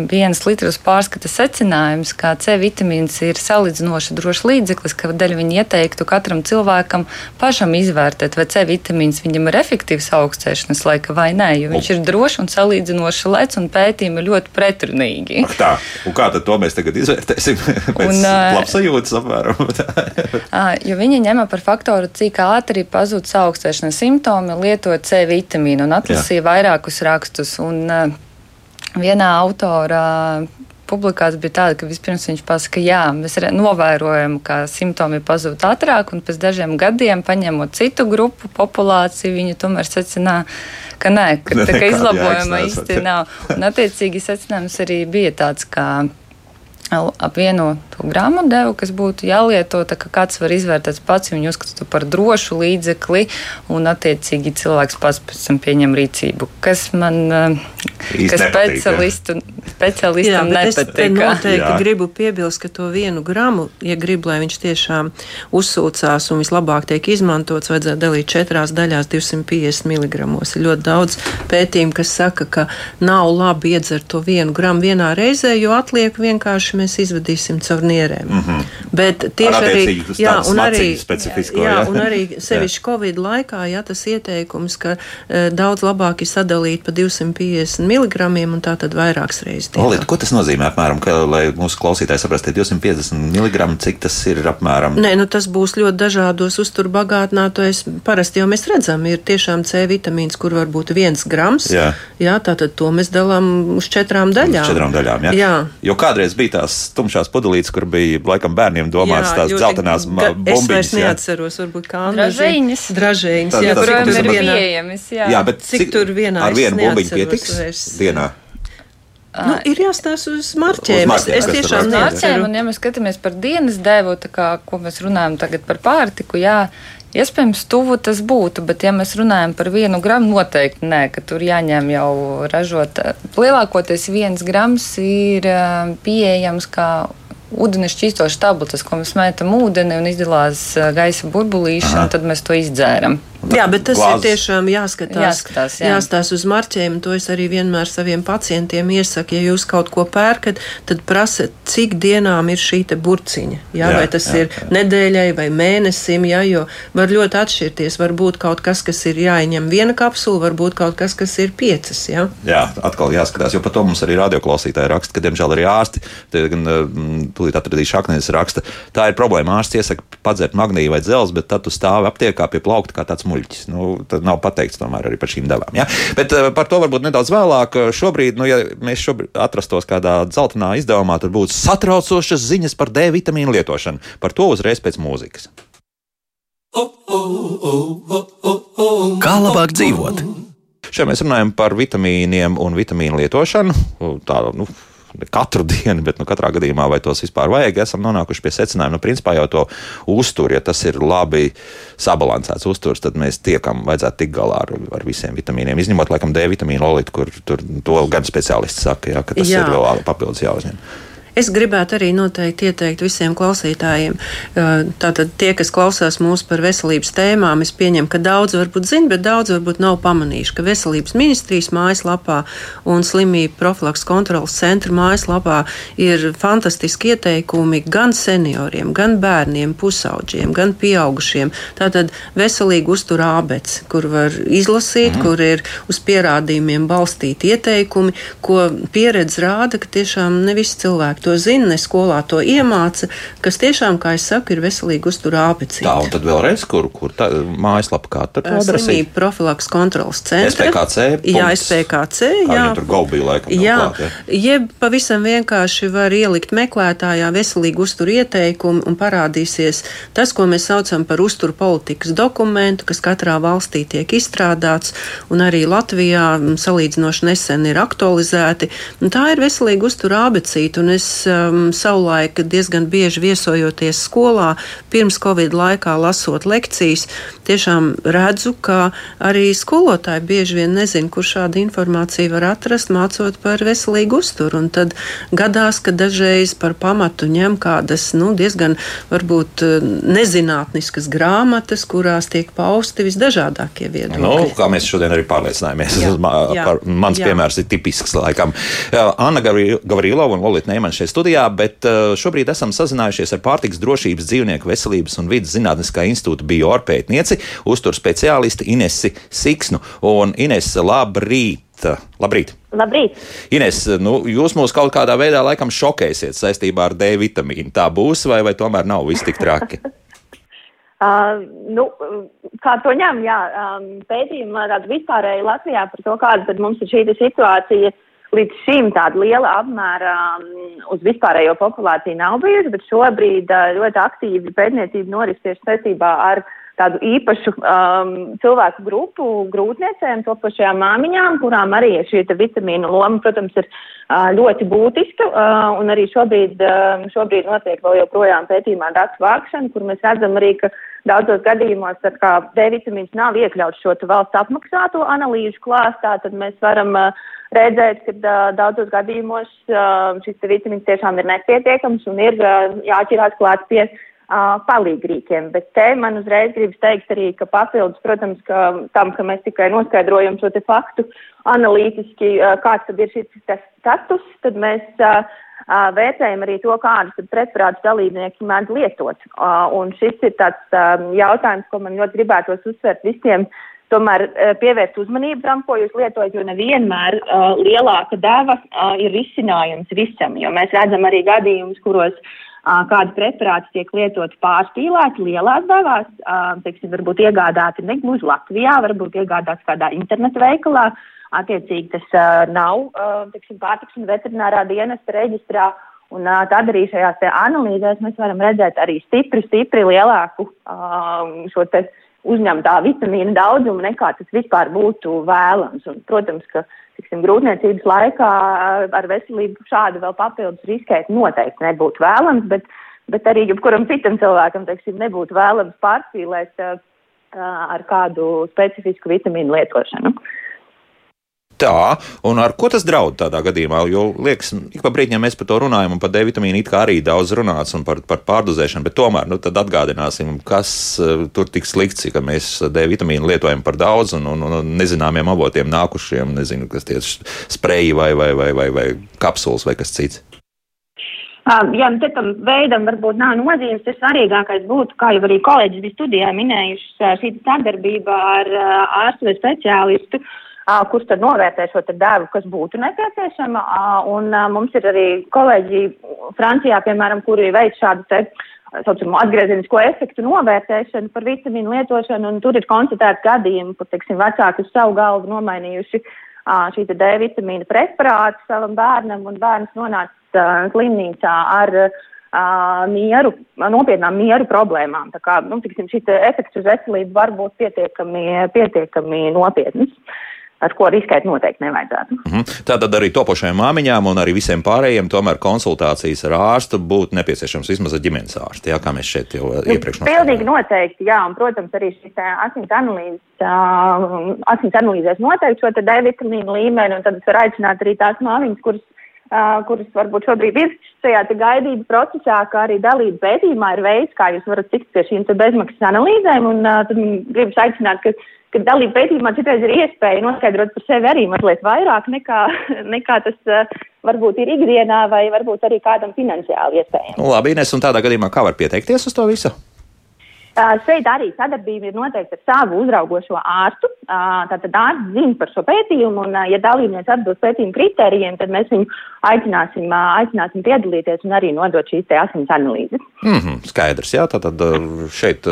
vienas litras pārskata secinājums, ka C vitamīns ir salīdzinoši drošs līdzeklis, ka dēļ viņa ieteiktu katram cilvēkam pašam izvērtēt, vai C vitamīns viņam ir efektīvs augstēšanas laika vai nē, jo viņš ir drošs un salīdzinoši lēts un pētījumi ir ļoti pretrunīgi. Ak tā, un kā tad to mēs tagad izvērtēsim? Pēc labsajūtas apmēram. jo viņi ņem par faktoru, cik ātri pazūd augstēšanas simptomi, lietot C vitamīnu un atlasīja vairākus rakstus. Un, vienā autora publikācija bija tāda, ka vispirms viņš pasaka, jā, mēs novērojam, ka simptomi pazūd ātrāk, un pēc dažiem gadiem, paņemot citu grupu populāciju, viņi tomēr secināja, ka nē, ka, tā, ka izlabojuma īsti nav. Un attiecīgi secinājums arī bija tāds, ka ap vienu grāmatu devu, kas būtu jālieto, tā kā kāds var izvērtēt pats, viņu uzskata par drošu līdzekli, un attiecīgi cilvēks pats pēc tam pieņem rīcību, kas man, Īsti kas speciālistu, speciālistam nepatīk. Es noteikti Jā. gribu piebilst, ka to vienu gramu, ja grib, lai viņš tiešām uzsūcās un vislabāk tiek izmantots, vajadzētu dalīt četrās daļās 250 mg. Ir ļoti daudz pētījumu, kas saka, ka nav labi iedzert to vienu gramu vienā reizē, jo atliek vienkārši mēs izvadīsim caur nierēm. Mm -hmm. Bet tieši arī, jā, un arī, jā, jā, un arī sevišķi Covid laikā, jā, tas ieteikums, ka uh, daudz labāk ir sadalīt pa 250 mg un tā tad vairākas reizes. Olīt, ko tas nozīmē apmēram, ka, lai mūsu klausītāji saprastu, 250 mg, cik tas ir apmēram? Nē, nu tas būs ļoti dažādos uztur bagātinātojos. Parasti jau mēs redzam, ir tiešām C vitamīns, kur var būt viens grams. Jā, jā tātad to mēs dalām uz četrām daļām. Uz četrām daļām, jā. jā. Jo kādreiz bija tā tās tumšās pudelītes, kur bija laikam bērniem domāts jā, tās dzeltenās bumbiņas. Es vairs neatceros, varbūt kā dražēņas. Dražēņas, jā, kurām ir pieejamas. Jā. jā, bet cik, cik tur vienā ar vienu bumbiņu pietiks vairs. dienā? Nu, ir jāstāsta uz marķiem. Uz marķiem es, es tiešām neatceros. Un, ja mēs skatāmies par dienas devu, kā, ko mēs runājam tagad par pārtiku, jā, Iespējams, tuvu tas būtu, bet, ja mēs runājam par vienu gramu, noteikti nē, ka tur jāņem jau ražot. Lielākoties viens grams ir pieejams kā ūdeni šķīstošas tabletes, ko mēs mētam ūdeni un izdalās gaisa burbulīši, un tad mēs to izdzēram. Jā, bet tas glāzes. ir tiešām jāskatās, jāskatās, jā. jāskatās uz marķējumu. To es arī vienmēr saviem pacientiem iesaku. Ja jūs kaut ko pērkat, tad prasiet, cik dienām ir šī burciņa. Jā, jā, vai tas jā, ir jā. nedēļai vai mēnesim, jā, jo var ļoti atšķirties. Varbūt kaut kas, kas ir jāieņem viena kapsula, varbūt kaut kas, kas ir piecas. Jā, jā atkal jāskatās, jo par to mums arī radioklausītāji raksta, ka, diemžēl, arī ārsti, gan mm, tūlīt atradīšu aknēs raksta, tā ir problēma. Ārsts iesaka padzert magnīju vai dzelzi, bet tad tu stāvi aptiekā pie plaukta kā tāds muļķis. Nu, tad nav pateikts tomēr arī par šīm devām. Ja? Bet uh, par to varbūt nedaudz vēlāk. Šobrīd, nu, ja mēs šobrīd atrastos kādā dzeltenā izdevumā, tad būtu satraucošas ziņas par D vitamīnu lietošanu. Par to uzreiz pēc mūzikas. Kā labāk dzīvot? Šeit mēs runājam par vitamīniem un vitamīnu lietošanu. Tā, nu, katru dienu, bet nu, katrā gadījumā, vai tos vispār vajag, esam nonākuši pie secinājuma, nu, principā jau to uztur, ja tas ir labi sabalansēts uzturs, tad mēs tiekam, vajadzētu tikt galā ar, ar visiem vitamīniem, izņemot, laikam, D vitamīnu olītu, kur tur to gan speciālisti saka, ja, ka tas Jā. ir vēl papildus jāuzņem. Es gribētu arī noteikti ieteikt visiem klausītājiem, tātad tie, kas klausās mūsu par veselības tēmām, es pieņemu, ka daudz varbūt zina, bet daudz varbūt nav pamanījuši, ka veselības ministrijas mājaslapā un slimību profilaks kontrolas centra mājaslapā ir fantastiski ieteikumi gan senioriem, gan bērniem, pusauģiem, gan pieaugušiem. Tātad veselīgi uztur ābets, kur var izlasīt, mm. kur ir uz pierādījumiem balstīti ieteikumi, ko pieredze rāda, ka tiešām ne visi cilvēki to zina, ne skolā to iemāca, kas tiešām, kā es saku, ir veselīgi uzturā apecīte. Tā, un tad vēlreiz, kur, kur tā mājaslapa kā tur adresē? Slimību profilaks kontrolas centra. SPKC. Jā, SPKC, jā. jā tur gaubī laikam. Jā, klāt, ja? jeb pavisam vienkārši var ielikt meklētājā veselīgi uztur ieteikumu un parādīsies tas, ko mēs saucam par uzturu politikas dokumentu, kas katrā valstī tiek izstrādāts un arī Latvijā salīdzinoši nesen ir aktualizēti. Un tā ir veselīga uztura abecīta, un es um, savulaik diezgan bieži viesojoties skolā, pirms Covid laikā lasot lekcijas, tiešām redzu, ka arī skolotāji bieži vien nezina, kur šādu informāciju var atrast, mācot par veselīgu uzturu. Un tad gadās, ka dažreiz par pamatu ņem kādas nu, diezgan varbūt nezinātniskas grāmatas, kurās tiek pausti visdažādākie viedokļi. Nu, kā mēs šodien arī pārliecinājāmies, jā, jā, par, mans jā. piemērs ir tipisks laikam. Anna Gavrilova un Lolita Neiman šeit studijā, bet šobrīd esam sazinājušies ar pārtiks drošības, dzīvnieku veselības un vidas zinātniskā institūta bioorpētnieci, uztur speciālisti Inesi Siksnu. Un Ines, labrīt! Labrīt! Labrīt! Ines, nu, jūs mūs kaut kādā veidā laikam šokēsiet saistībā ar D vitamīnu. Tā būs vai, vai tomēr nav viss tik traki? Uh, nu, kā to ņem, jā, um, pētījumi tādu vispārēju Latvijā par to, kāda tad mums ir šī situācija. Līdz šim tāda liela apmēra um, uz vispārējo populāciju nav bijusi, bet šobrīd uh, ļoti aktīvi pētniecība noris tieši saistībā ar tādu īpašu um, cilvēku grupu grūtniecēm, topošajām māmiņām, kurām arī šī vitamīnu loma, protams, ir uh, ļoti būtiska. Uh, un arī šobrīd, uh, šobrīd notiek vēl joprojām pētījumā datu vākšana, kur mēs redzam arī, ka daudzos gadījumos, D vitamīns nav iekļauts šo valsts apmaksāto analīžu klāstā, tad mēs varam uh, redzēt, ka uh, daudzos gadījumos uh, šis vitamīns tiešām ir nepietiekams un ir uh, jāķirās klāt pie uh, palīgrīkiem. Bet te man uzreiz gribas teikt arī, ka papildus, protams, ka tam, ka mēs tikai noskaidrojam šo te faktu analītiski, uh, kāds tad ir šis status, tad mēs uh, uh, vērtējam arī to, kādus preparātus dalībnieki mēdz lietot. Uh, un šis ir tāds um, jautājums, ko man ļoti gribētos uzsvērt visiem. Tomēr uh, pievērst uzmanību tam, ko jūs lietojat, jo nevienmēr uh, lielāka deva uh, ir risinājums visam, jo mēs redzam arī gadījumus, kuros uh, kādi preparāti tiek lietoti pārspīlēti lielās devās, teiksim, varbūt iegādāti ne gluži Latvijā, varbūt iegādāts kādā internetu veikalā. Attiecīgi tas nav, teiksim, pārtiks un veterinārā dienesta reģistrā. Un tad arī šajās analīzēs mēs varam redzēt arī stipri, stipri lielāku šo te uzņemtā vitamīna daudzumu nekā tas vispār būtu vēlams. Un, protams, ka tiksim, grūtniecības laikā ar veselību šādi vēl papildus riskēt noteikti nebūtu vēlams, bet, bet arī jebkuram citam cilvēkam, teiksim, nebūtu vēlams pārspīlēt uh, ar kādu specifisku vitamīnu lietošanu. Tā, un ar ko tas draud tādā gadījumā? Jo, liekas, ik pa brīdim mēs par to runājam, un par D vitamīnu it kā arī daudz runāts, un par, par pārdozēšanu, bet tomēr, nu, atgādināsim, kas uh, tur tik slikts, ka mēs D vitamīnu lietojam par daudz, un, un, un nezināmiem avotiem nākušiem, nezinu, kas tie spreji vai, vai, vai, vai, vai kapsulas vai kas cits. Jā, nu, tam veidam varbūt nav nozīmes. Tas svarīgākais būtu, kā jau arī kolēģis bija studijā minējuši, šī sadarbība ar ārstu vai speciālistu. Uh, kurš tad novērtē šo devu, kas būtu nepieciešama. Un mums ir arī kolēģi Francijā, piemēram, kuri veic šādu te saucamo atgriezenisko efektu novērtēšanu par vitamīnu lietošanu, un tur ir konstatēti gadījumi, kur, teiksim, vecāki uz savu galvu nomainījuši šī D vitamīna preparātu savam bērnam, un bērns nonāca slimnīcā ar mieru, nopietnām mieru problēmām. Tā kā, nu, tiksim, šī efekts uz veselību var būt pietiekami, pietiekami nopietns. Uh, ar ko riskēt noteikti nevajadzētu. Mm -hmm. Tātad arī topošajām māmiņām un arī visiem pārējiem tomēr konsultācijas ar ārstu būtu nepieciešams vismaz ar ģimenes ārstu, jā, kā mēs šeit jau nu, iepriekš noskaidrojām. Pilnīgi noteikti, jā, un, protams, arī šis asins analīzes, uh, asins analīzēs noteikti šo D vitamīnu līmeni, un tad es varu aicināt arī tās māmiņas, kuras Uh, kuras varbūt šobrīd ir šajā gaidību procesā, kā arī dalība pētījumā ir veids, kā jūs varat tikt pie šīm bezmaksas analīzēm. Un uh, tad gribas aicināt, ka ka dalība pētījumā citreiz ir iespēja noskaidrot par sevi arī mazliet vairāk nekā, nekā tas uh, varbūt ir ikdienā vai varbūt arī kādam finansiāli iespējams. Labi, Ines, un tādā gadījumā kā var pieteikties uz to visu? Šeit arī sadarbība ir noteikti ar savu uzraugošo ārstu. Tātad ārsts zina par šo pētījumu, un, ja dalībnieks atbilst pētījuma kritērijiem, tad mēs viņu aicināsim, aicināsim piedalīties un arī nodot šīs asins analīzes. Mm -hmm, skaidrs, jā. Tātad šeit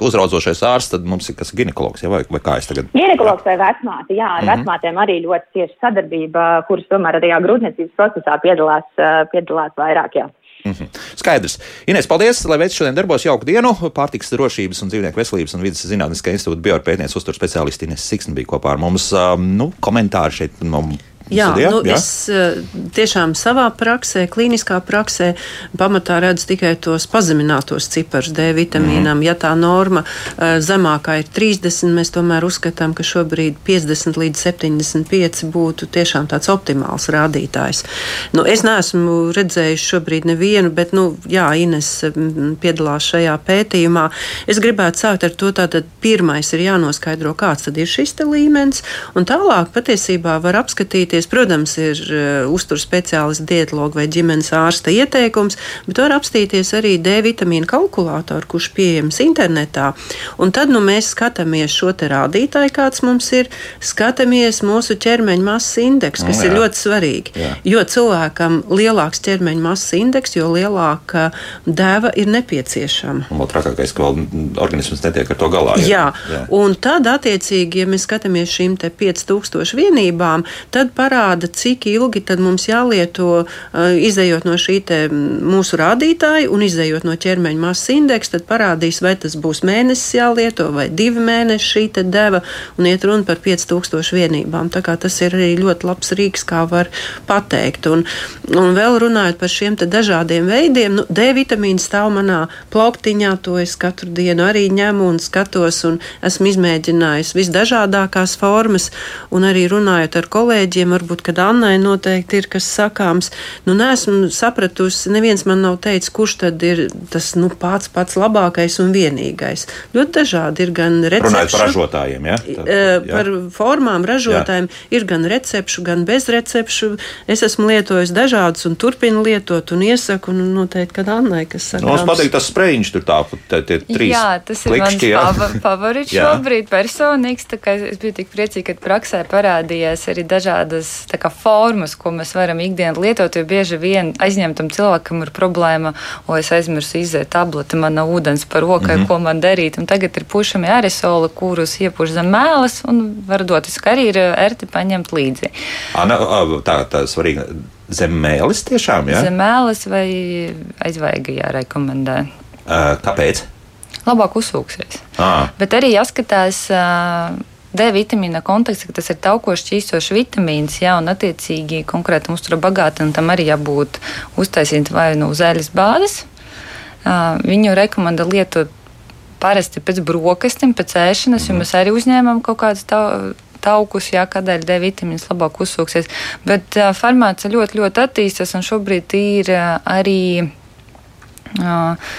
uzraudzošais ārsts, tad mums ir kas ginekologs, jā, vai, vai kā es tagad? Ginekologs vai vecmāte, jā, ar mm -hmm. vecmātēm arī ļoti cieša sadarbība, kuras tomēr arī grūtniecības procesā piedalās, piedalās vairāk, jā. Mm -hmm. Skaidrs. Inês, paldies, lai veids šodien darbos jauku dienu. Pārtiks drošības un dzīvnieku veselības un vidas zinātniskā institūta biopētniece uztur speciālisti Inês Siksna bija kopā ar mums. Um, nu, komentāri šeit no Jā, Studijā, nu, jā? es eh, tiešām savā praksē, klīniskā praksē, pamatā redzu tikai tos pazeminātos ciparus D vitamīnam. Mm. Ja tā norma eh, zemākā ir 30, mēs tomēr uzskatām, ka šobrīd 50 līdz 75 būtu tiešām tāds optimāls rādītājs. Nu, es neesmu redzējis šobrīd nevienu, bet, nu, jā, Ines piedalās šajā pētījumā. Es gribētu sākt ar to, tātad pirmais ir jānoskaidro, kāds tad ir šis līmenis, un tālāk patiesībā var apskatīt apskatīties. Protams, ir uh, uzturu speciālists, dietologa vai ģimenes ārsta ieteikums, bet var apstīties arī D vitamīnu kalkulātoru, kurš pieejams internetā. Un tad nu, mēs skatāmies šo rādītāju, kāds mums ir, skatāmies mūsu ķermeņa masas indeksu, kas mm, jā. ir ļoti svarīgi. Jā. Jo cilvēkam lielāks ķermeņa masas indeks, jo lielāka deva ir nepieciešama. Un vēl trakākais, ka vēl organisms netiek ar to galā. Jā, jā. jā. un tad attiecīgi, ja mēs skatāmies šīm 5000 vienībām, tad parāda, cik ilgi mums jālieto, izējot no šī mūsu rādītāja un izējot no ķermeņa masas indeksa, tad parādīs, vai tas būs mēnesis jālieto vai divi mēneši šī deva, un iet runa par 5000 vienībām. Tā kā tas ir arī ļoti labs rīks, kā var pateikt. Un, un vēl runājot par šiem dažādiem veidiem, nu, D vitamīns stāv manā plauktiņā, to es katru dienu arī ņemu un skatos, un esmu izmēģinājis visdažādākās formas, un arī runājot ar kolēģiem, varbūt, kad Annai noteikti ir kas sakāms. Nu, nesmu sapratusi, neviens man nav teicis, kurš tad ir tas nu, pats pats labākais un vienīgais. Ļoti dažādi ir gan recepšu. Runājot par ražotājiem, ja? Tad, jā. Par formām ražotājiem jā. ir gan recepšu, gan bezrecepšu. Es esmu lietojis dažādus un turpinu lietot un iesaku, un noteikti, kad Annai, kas saka. Nu, mums patīk tas sprejiņš tur tā, tie trīs. Jā, tas ir klikšķi, mans favorīts šobrīd personīgs, tā kā es biju tik priecīga, ka praksē parādījās arī dažādas tādas kā, formas, ko mēs varam ikdienā lietot. Jo bieži vien aizņemtam cilvēkam ir problēma, o es aizmirsu iziet tableti, man nav ūdens par rokai, mm -hmm. ko man darīt. Un tagad ir pušami aerosoli, kurus iepuš zem mēles un var doties, ka arī ir erti paņemt līdzi. Ana, tā, tā svarīga. Zem mēlis tiešām, jā? Zem mēlis vai aizvaiga jārekomendē. Uh, kāpēc? Labāk uzsūksies. Ah. Bet arī jāskatās. Uh, D vitamīna kontekstā, ka tas ir taukošs šķīstošs vitamīns, jā, un attiecīgi konkrētam uztura bagātam tam arī jābūt uztaisīt vai no nu zēļas bāzes. Viņu rekomenda lietot parasti pēc brokastiem, pēc ēšanas, jo mēs arī uzņēmām kaut kādas taukus, jā, kādēļ D vitamīns labāk uzsūksies. Bet uh, farmācija ļoti, ļoti attīstās, un šobrīd ir uh, arī. Uh,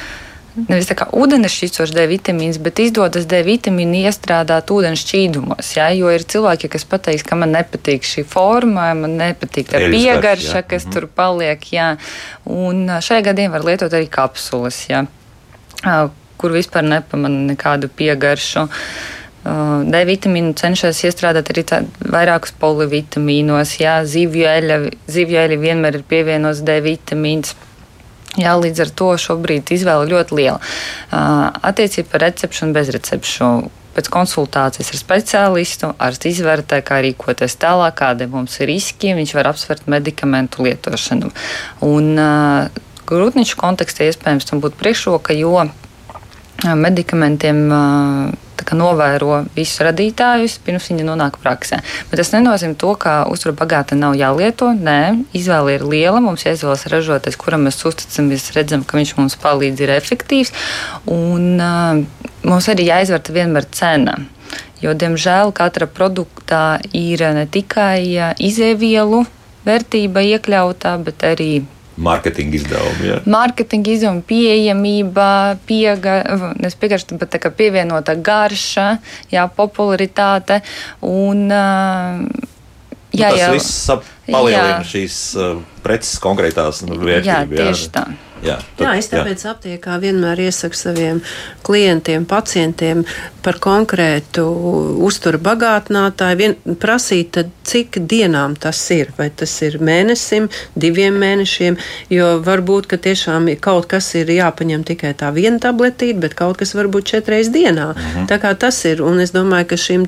nevis tā kā ūdens šķīstošs D vitamīns, bet izdodas D vitamīnu iestrādāt ūdens šķīdumos. Ja? Jo ir cilvēki, kas pateiks, ka man nepatīk šī forma, man nepatīk tā piegarša, kas mhm. tur paliek. Ja? Un šajā gadījumā var lietot arī kapsulas, ja? kur vispār nepamana nekādu piegaršu. D vitamīnu cenšas iestrādāt arī tā, vairākus polivitamīnos. Jā, zivju eļļa, zivju eļļa vienmēr ir pievienots D vitamīns. Jā, līdz ar to šobrīd izvēle ļoti liela. Attiecībā par recepšu un bezrecepšu pēc konsultācijas ar speciālistu, ārsts izvērtē, kā rīkoties tālāk, kādi mums ir riski, viņš var apsvērt medikamentu lietošanu. Un grūtniņšu kontekstā iespējams tam būtu priekšroka, jo medikamentiem novēro visus radītājus, pirms viņi nonāk praksē. Bet tas nenozīmē to, ka uztura bagāta nav jālieto. Nē, izvēle ir liela. Mums jāizvēlas ražotājs, kuram mēs uzticamies, redzam, ka viņš mums palīdz, ir efektīvs. Un uh, mums arī jāizvērta vienmēr cena. Jo, diemžēl, katra produktā ir ne tikai izēvielu vērtība iekļautā, bet arī Mārketinga izdevumi. Jā. Mārketinga izdevumi, pieejamība, piega, piegarša, bet kā pievienota garša, jā, popularitāte. Un, jā, nu, tas jā, viss palielina jā. šīs preces konkrētās nu, vērtības. Jā, tieši jā. tā. Jā, tad, jā, es tāpēc jā. aptiekā vienmēr iesaku saviem klientiem, pacientiem par konkrētu uzturu bagātinātāju. Vien, prasīt, tad, cik dienām tas ir. Vai tas ir mēnesim, diviem mēnešiem, jo varbūt, ka tiešām kaut kas ir jāpaņem tikai tā viena tabletīte, bet kaut kas varbūt četreiz dienā. Mhm. Tā kā tas ir, un es domāju, ka šim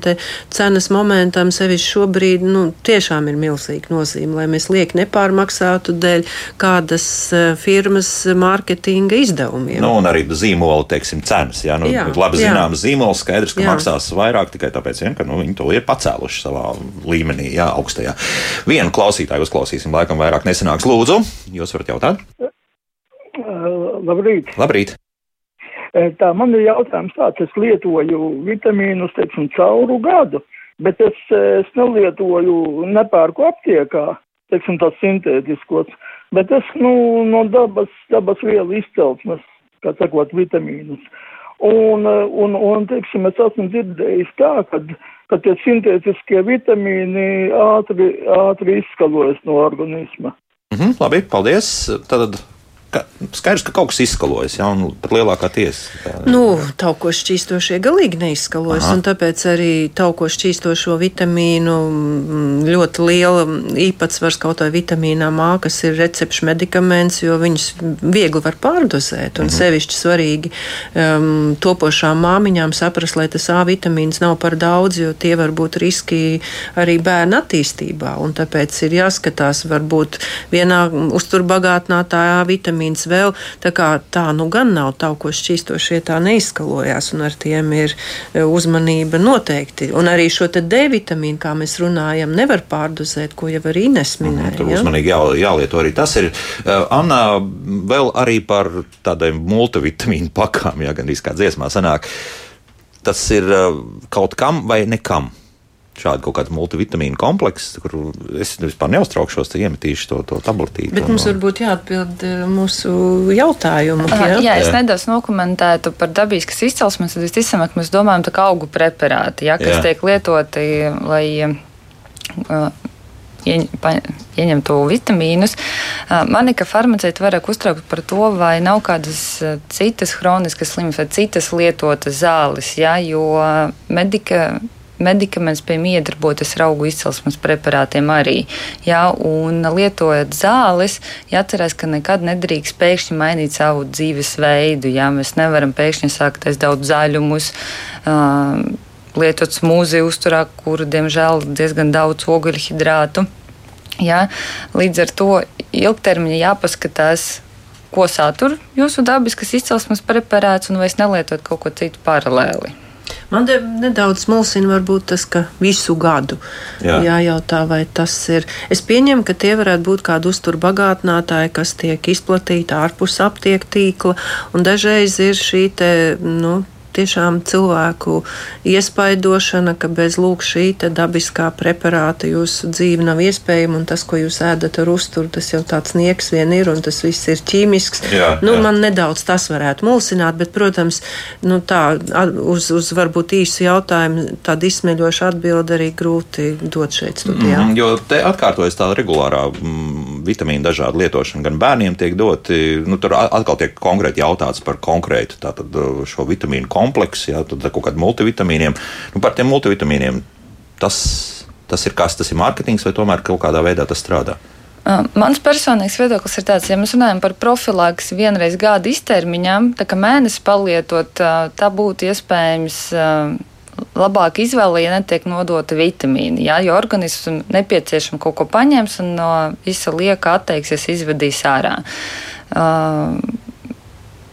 cenas momentam sevišķi šobrīd, nu, tiešām ir milzīga nozīme, lai mēs liek nepārmaksātu dēļ kādas uh, firmas mārketinga izdevumiem. Nu, un arī zīmola, teiksim, cenas. Jā, nu, jā, labi zināms zīmols, skaidrs, ka jā. maksās vairāk tikai tāpēc, vien, ka nu, viņi to ir pacēluši savā līmenī, jā, augstajā. Vienu klausītāju uzklausīsim, laikam vairāk nesanāks. Lūdzu, jūs varat jautāt? Uh, labrīt! Labrīt! Tā man ir jautājums tāds, es lietoju vitamīnus, teiksim, cauru gadu, bet es, es nelietoju, nepērku aptiekā, teiksim, tās sintētiskos. Bet es nu, no dabas, dabas vielu izcelsmes, kā sakot, vitamīnus. Un, un, un teiksim, es esmu dzirdējis tā, ka, ka tie sintētiskie vitamīni ātri, ātri izskalojas no organisma. Mhm, labi, paldies. Tad ka, skaidrs, ka kaut kas izskalojas, ja un pat lielākā tiesa. Nu, tauko šķīstošie galīgi neizskalojas, Aha. un tāpēc arī tauko šķīstošo vitamīnu mm, ļoti liela īpatsvars kaut vai vitamīnā A, kas ir recepšu medikaments, jo viņus viegli var pārdozēt, un mhm. sevišķi svarīgi um, topošām māmiņām saprast, lai tas A vitamīns nav par daudz, jo tie var būt riski arī bērnu attīstībā, un tāpēc ir jāskatās varbūt vienā uzturbagātinātā A vitamīna vitamīns vēl. Tā kā tā nu gan nav tauko šķīstošie, tā neizskalojās, un ar tiem ir e, uzmanība noteikti. Un arī šo D vitamīnu, kā mēs runājam, nevar pārdozēt, ko jau arī Ines mhm, minēja. Tur ja? uzmanīgi jā, jālieto arī tas ir. Uh, Anna, vēl arī par tādiem multivitamīnu pakām, ja gan īsti kā dziesmā sanāk. Tas ir uh, kaut kam vai nekam? Šādu kaut kādu multivitamīnu kompleksu, kur es vispār neuztraukšos, tad iemetīšu to, to tabletīti. Bet mums varbūt jāatbild eh, mūsu jautājumu. Jā, jā es nedaudz nokomentētu par dabiskas izcelsmes, tad visticamāk mēs domājam tā kā augu preparāti, ja, kas jā. tiek lietoti, lai uh, ieņemtu vitamīnus. Manika farmaceiti vairāk uztraukt par to, vai nav kādas citas hroniskas slimības vai citas lietotas zāles, ja, jo medika medikaments pie miedarboties ar augu izcelsmes preparātiem arī. Jā, un lietojot zāles, jāatcerās, ka nekad nedrīkst pēkšņi mainīt savu dzīvesveidu. Jā, mēs nevaram pēkšņi sākt aiz daudz zaļumus. Uh, lietot smūzi uzturā, kur, diemžēl, diezgan daudz ogļhidrātu. Ja? Līdz ar to ilgtermiņā jāpaskatās, ko satur jūsu dabiskas izcelsmes preparāts, un vai es nelietot kaut ko citu paralēli. Man nedaudz mulsina varbūt tas, ka visu gadu Jā. jājautā, vai tas ir. Es pieņemu, ka tie varētu būt kādi uzturbagātinātāji, kas tiek izplatīti ārpus aptieku tīkla, un dažreiz ir šī te, nu, tiešām cilvēku iespaidošana, ka bez lūk šī dabiskā preparāta jūsu dzīve nav iespējama, un tas, ko jūs ēdat ar uzturu, tas jau tāds nieks vien ir, un tas viss ir ķīmisks. Jā, nu, jā. Man nedaudz tas varētu mulsināt, bet, protams, nu, tā, uz, uz varbūt īsu jautājumu tādu izsmeļošu atbildi arī grūti dot šeit studijā. Mm, jo te atkārtojas tā regulārā mm, vitamīna dažāda lietošana, gan bērniem tiek doti, nu, tur atkal tiek konkrēti jautāts par konkrētu tātad, šo vitamīnu komplekss, ja, tad kaut kādiem multivitamīniem. Nu, par tiem multivitamīniem tas, tas ir kas, tas ir mārketings vai tomēr kaut kādā veidā tas strādā? Mans personīgais viedoklis ir tāds, ja mēs runājam par profilaks vienreiz gada iztermiņām, tā kā mēnesi palietot, tā būtu iespējams labāk izvēle, ja netiek nodota vitamīni. Jā, jo organisms nepieciešams kaut ko paņems un no visa lieka atteiksies, izvedīs ārā. Uh,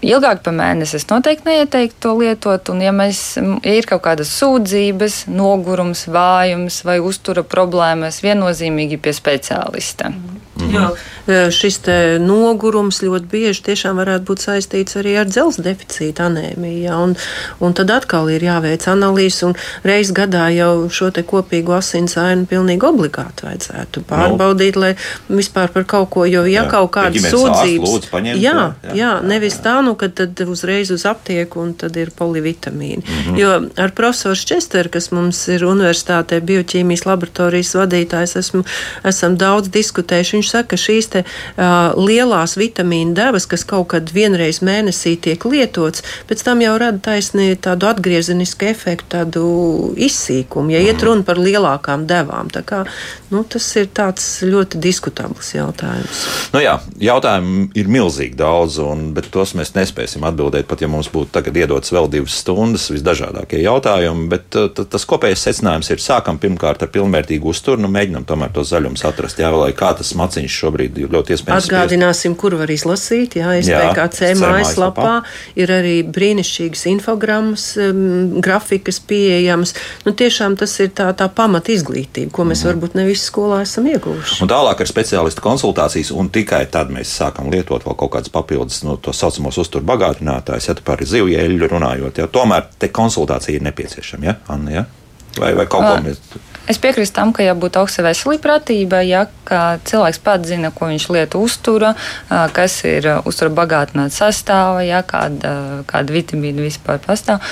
Ilgāk par mēnesi es noteikti neieteiktu to lietot, un ja, mēs, ja ir kaut kādas sūdzības, nogurums, vājums vai uztura problēmas, viennozīmīgi pie speciālista. Mhm. Jo e, šis nogurums ļoti bieži tiešām varētu būt saistīts arī ar dzelzceļa deficītu anēmiju. Un, un tad atkal ir jāveic analīzes, un reiz gadā jau šo kopīgo asins ainu pilnīgi obligāti vajadzētu pārbaudīt, no. lai vispār par kaut ko, jo ja jā, kaut kādas sūdzības, jā, jā, jā, nevis tā, nu, ka tad uzreiz uz aptieku un tad ir polivitamīni. Mm -hmm. Jo ar profesoru Česteru, kas mums ir universitātē bioķīmijas laboratorijas vadītājs, esmu, esam daudz diskutējuši viņš saka, ka šīs te, uh, lielās vitamīna devas, kas kaut kad vienreiz mēnesī tiek lietots, pēc tam jau rada taisni tādu atgriezenisku efektu, tādu izsīkumu, ja iet mhm. runa par lielākām devām. Tā kā, nu, tas ir tāds ļoti diskutabls jautājums. Nu jā, jautājumu ir milzīgi daudz, un, bet tos mēs nespēsim atbildēt, pat ja mums būtu tagad iedots vēl divas stundas, visdažādākie jautājumi. Bet uh, tas kopējais secinājums ir sākam pirmkārt ar pilnvērtīgu uzturu, nu mēģinam tomēr tos zaļumus atrast, jā, lai kā tas maciņš šobrīd ir ļoti iespējams. Atgādināsim, kur var izlasīt, jā, SPKC mājaslapā ir arī brīnišķīgas infogrammas, um, grafikas pieejamas. Nu, tiešām tas ir tā, tā pamat izglītība, ko mēs mm. varbūt ne visi skolā esam ieguvuši. Un tālāk ar speciālistu konsultācijas, un tikai tad mēs sākam lietot vēl kaut kādas papildus, no nu, to saucamos uzturu bagātinātājus, ja par zivjēļu runājot. Ja, tomēr te konsultācija ir nepieciešama, ja, Anna? Ja? Vai, vai kaut ko mēs. Es piekrītu tam, ka jābūt augstai veselībai ja cilvēks pats zina, ko viņš lietu uztura, kas ir uztura bagātināta sastāva, ja kāda, kāda vitamīna vispār pastāv.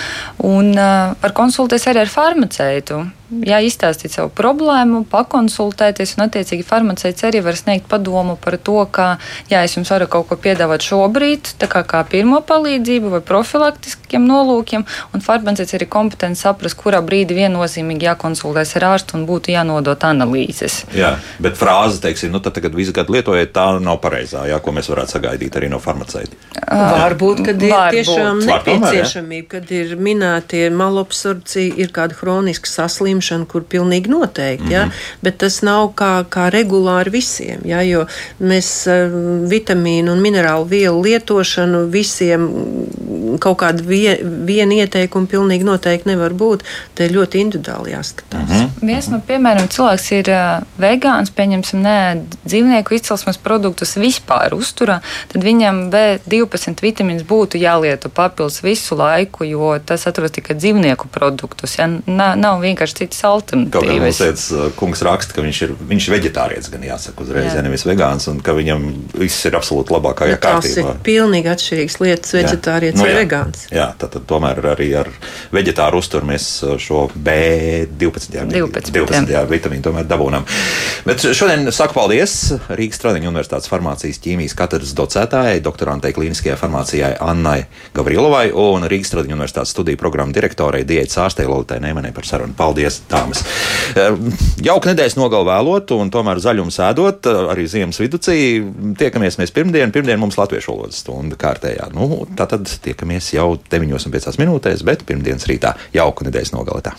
Un var konsultēties arī ar farmaceitu jā, izstāstīt savu problēmu, pakonsultēties, un attiecīgi farmaceits arī var sniegt padomu par to, ka, jā, es jums varu kaut ko piedāvāt šobrīd, tā kā, kā pirmo palīdzību vai profilaktiskiem nolūkiem, un farmaceits arī kompetenti saprast, kurā brīdī viennozīmīgi jākonsultēs ar ārstu un būtu jānodot analīzes. Jā, bet frāze, teiksim, nu tad tagad visu gadu lietojiet, tā nav pareizā, jā, ko mēs varētu sagaidīt arī no farmaceita. Varbūt, kad ir Var tiešām nepieciešamība, kad ir minēti malabsorpcija, ir kāda hroniska saslimšana ņemšanu, kur pilnīgi noteikti, mm -hmm. ja? Mhm. bet tas nav kā, kā regulāri visiem, ja? jo mēs uh, vitamīnu un minerālu vielu lietošanu visiem kaut kāda vie, viena ieteikuma pilnīgi noteikti nevar būt. Te ir ļoti individuāli jāskatās. Mm -hmm. Viens no piemēriem cilvēks ir uh, vegāns, pieņemsim, ne dzīvnieku izcelsmes produktus vispār uzturā, tad viņam B12 vitamīns būtu jālieto papildus visu laiku, jo tas atrodas tikai dzīvnieku produktus. Ja? Nav, nav vienkārši citas alternatīvas. Kaut kā uh, kungs raksta, ka viņš ir, viņš ir veģetārietis, gan jāsaka uzreiz, jā. ja nevis vegāns, un ka viņam viss ir absolūti labākajā kārtībā. Tas ir pilnīgi atšķirīgas lietas, veģetārietis nu, vai vegāns. Jā, tad, tad tomēr arī ar veģetāru uzturu mēs uh, šo B12, jā, 12, 12 jā, vitamīnu tomēr dabūnam. Bet šodien saku paldies Rīgas Stradiņu Universitātes farmācijas ķīmijas katedras docētājai, doktorantei klīniskajai farmācijai Annai Gavrilovai un Rīgas Stradiņu Universitātes studiju programmu direktorei Diētas ārstei Lolitai Neimanai par sarunu. Paldies! Dāmas. Jauka nedēļas nogalē vēlot, un tomēr zaļumu sēdot arī ziemas vidū. Tiekamies mēs pirmdien, pirmdien mums latviešu valodas stunda kārtējā. Nu, tā tad tiekamies jau 9,5 minūtēs, bet pirmdienas rītā jauka nedēļas nogalē.